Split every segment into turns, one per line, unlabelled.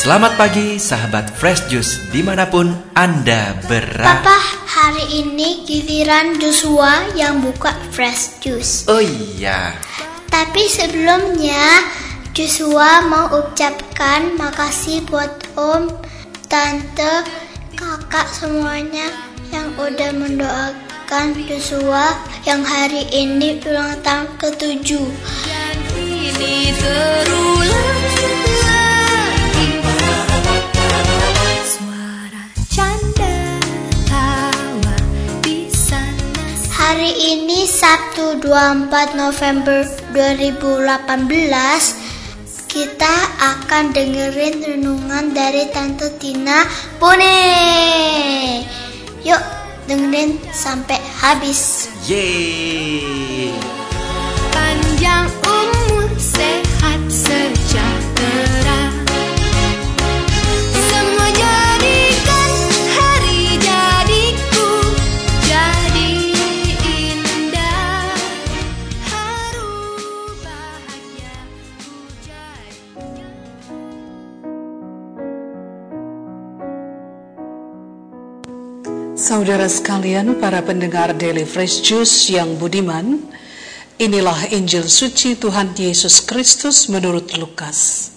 Selamat pagi sahabat Fresh Juice di mana pun Anda berada.
Papa, hari ini giliran Joshua yang buka Fresh Juice.
Oh iya,
Tapi sebelumnya Joshua mau ucapkan makasih buat Om, Tante, Kakak semuanya yang udah mendoakan Joshua yang hari ini ulang tahun ke-7.
Dan ini terulang
Sabtu 24 November 2018 kita akan dengerin renungan dari Tante Tina Bone. Yuk dengerin sampai habis.
yeay.
Saudara sekalian, para pendengar Daily Fresh Juice yang budiman, inilah Injil suci Tuhan Yesus Kristus menurut Lukas.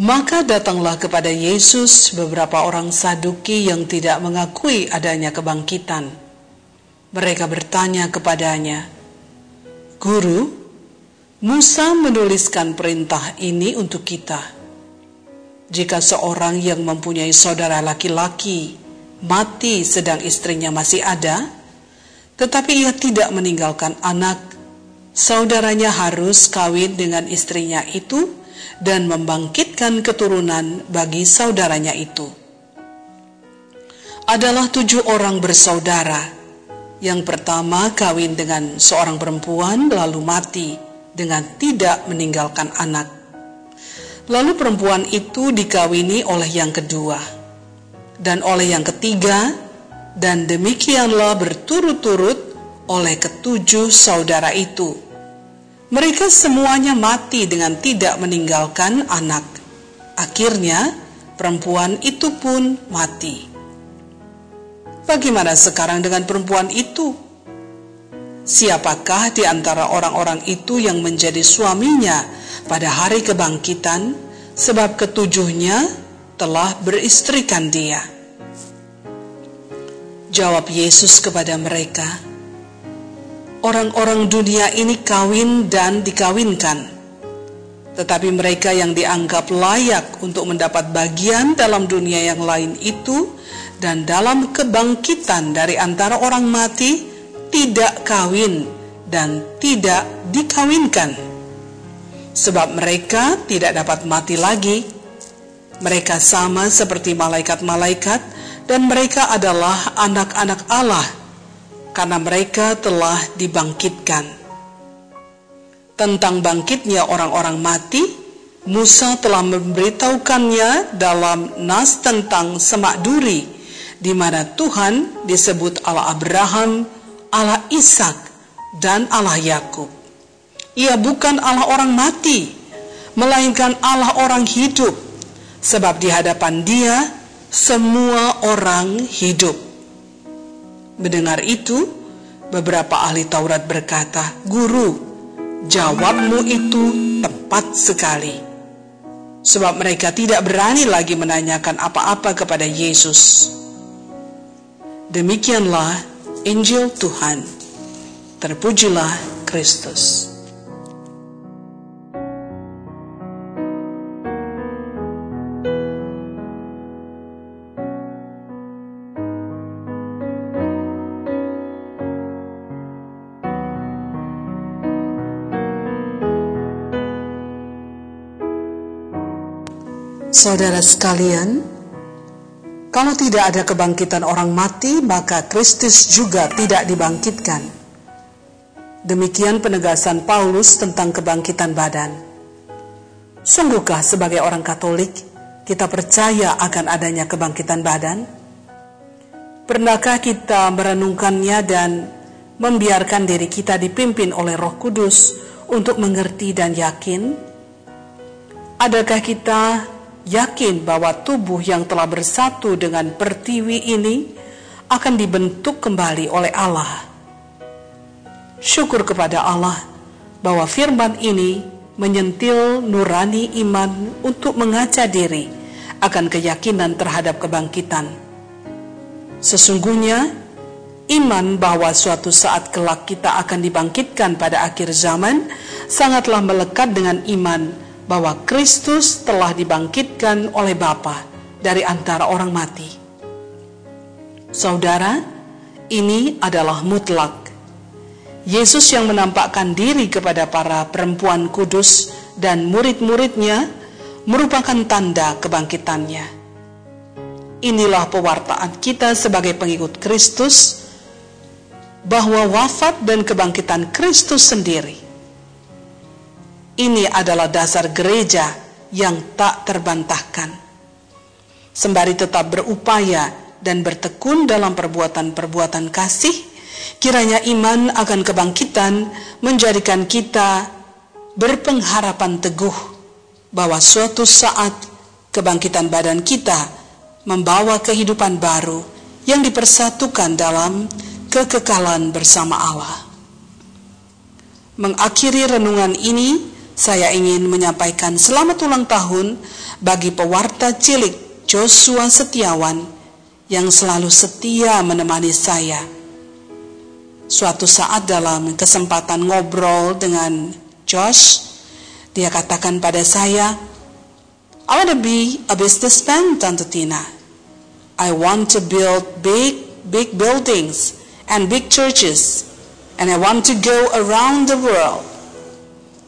Maka datanglah kepada Yesus beberapa orang Saduki yang tidak mengakui adanya kebangkitan. Mereka bertanya kepadanya, "Guru, Musa menuliskan perintah ini untuk kita." Jika seorang yang mempunyai saudara laki-laki mati sedang istrinya masih ada, tetapi ia tidak meninggalkan anak, saudaranya harus kawin dengan istrinya itu dan membangkitkan keturunan bagi saudaranya itu. Adalah tujuh orang bersaudara. Yang pertama kawin dengan seorang perempuan lalu mati dengan tidak meninggalkan anak. Lalu perempuan itu dikawini oleh yang kedua, dan oleh yang ketiga, dan demikianlah berturut-turut oleh ketujuh saudara itu. Mereka semuanya mati dengan tidak meninggalkan anak. Akhirnya, perempuan itu pun mati. Bagaimana sekarang dengan perempuan itu? Siapakah di antara orang-orang itu yang menjadi suaminya pada hari kebangkitan, sebab ketujuhnya telah beristrikan dia? Jawab Yesus kepada mereka, "Orang-orang dunia ini kawin dan dikawinkan, tetapi mereka yang dianggap layak untuk mendapat bagian dalam dunia yang lain itu dan dalam kebangkitan dari antara orang mati tidak kawin dan tidak dikawinkan, sebab mereka tidak dapat mati lagi." Mereka sama seperti malaikat-malaikat, dan mereka adalah anak-anak Allah, karena mereka telah dibangkitkan. Tentang bangkitnya orang-orang mati, Musa telah memberitahukannya dalam nas tentang semak duri, di mana Tuhan disebut Allah Abraham, Allah Ishak, dan Allah Yakub. Ia bukan Allah orang mati, melainkan Allah orang hidup, sebab di hadapan Dia semua orang hidup. Mendengar itu, beberapa ahli Taurat berkata, "Guru, jawabmu itu tepat sekali." Sebab mereka tidak berani lagi menanyakan apa-apa kepada Yesus. Demikianlah Injil Tuhan. Terpujilah Kristus. Saudara sekalian, kalau tidak ada kebangkitan orang mati, maka Kristus juga tidak dibangkitkan. Demikian penegasan Paulus tentang kebangkitan badan. Sungguhkah sebagai orang Katolik kita percaya akan adanya kebangkitan badan? Pernahkah kita merenungkannya dan membiarkan diri kita dipimpin oleh Roh Kudus untuk mengerti dan yakin? Adakah kita yakin bahwa tubuh yang telah bersatu dengan pertiwi ini akan dibentuk kembali oleh Allah? Syukur kepada Allah bahwa firman ini menyentil nurani iman untuk mengaca diri akan keyakinan terhadap kebangkitan. Sesungguhnya, iman bahwa suatu saat kelak kita akan dibangkitkan pada akhir zaman sangatlah melekat dengan iman bahwa Kristus telah dibangkitkan oleh Bapa dari antara orang mati. Saudara, ini adalah mutlak. Yesus yang menampakkan diri kepada para perempuan kudus dan murid-muridnya merupakan tanda kebangkitannya. Inilah pewartaan kita sebagai pengikut Kristus bahwa wafat dan kebangkitan Kristus sendiri. Ini adalah dasar gereja yang tak terbantahkan. Sembari tetap berupaya dan bertekun dalam perbuatan-perbuatan kasih, kiranya iman akan kebangkitan menjadikan kita berpengharapan teguh bahwa suatu saat kebangkitan badan kita membawa kehidupan baru yang dipersatukan dalam kekekalan bersama Allah. Mengakhiri renungan ini, saya ingin menyampaikan selamat ulang tahun bagi pewarta cilik Joshua Setiawan yang selalu setia menemani saya. Suatu saat dalam kesempatan ngobrol dengan Josh, dia katakan pada saya, I want to be a businessman, Tante Tina. I want to build big, big buildings and big churches. And I want to go around the world.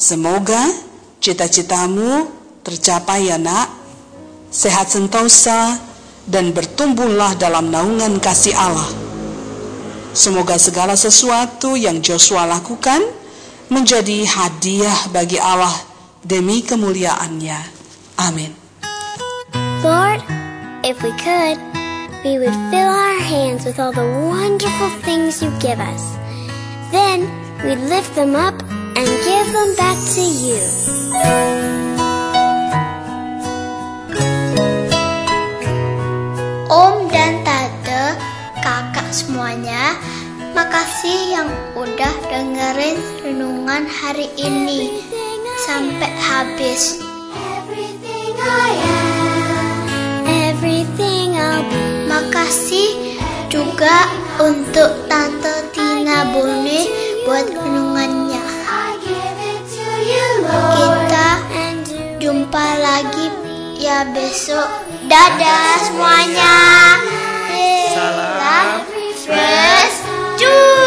Semoga cita-citamu tercapai ya nak. Sehat sentosa dan bertumbuhlah dalam naungan kasih Allah. Semoga segala sesuatu yang Joshua lakukan menjadi hadiah bagi Allah demi kemuliaannya. Amin.
Lord, if we could, we would fill our hands with all the wonderful things you give us. Then we'd lift them up and give them back to you. Om dan Tante, kakak semuanya, makasih yang udah dengerin renungan hari ini sampai habis.
Everything I am,
Everything I'll be. Makasih juga untuk Tante Tina Bone buat renungannya. jumpa lagi ya besok. Dadah semuanya. Salam. First Juice.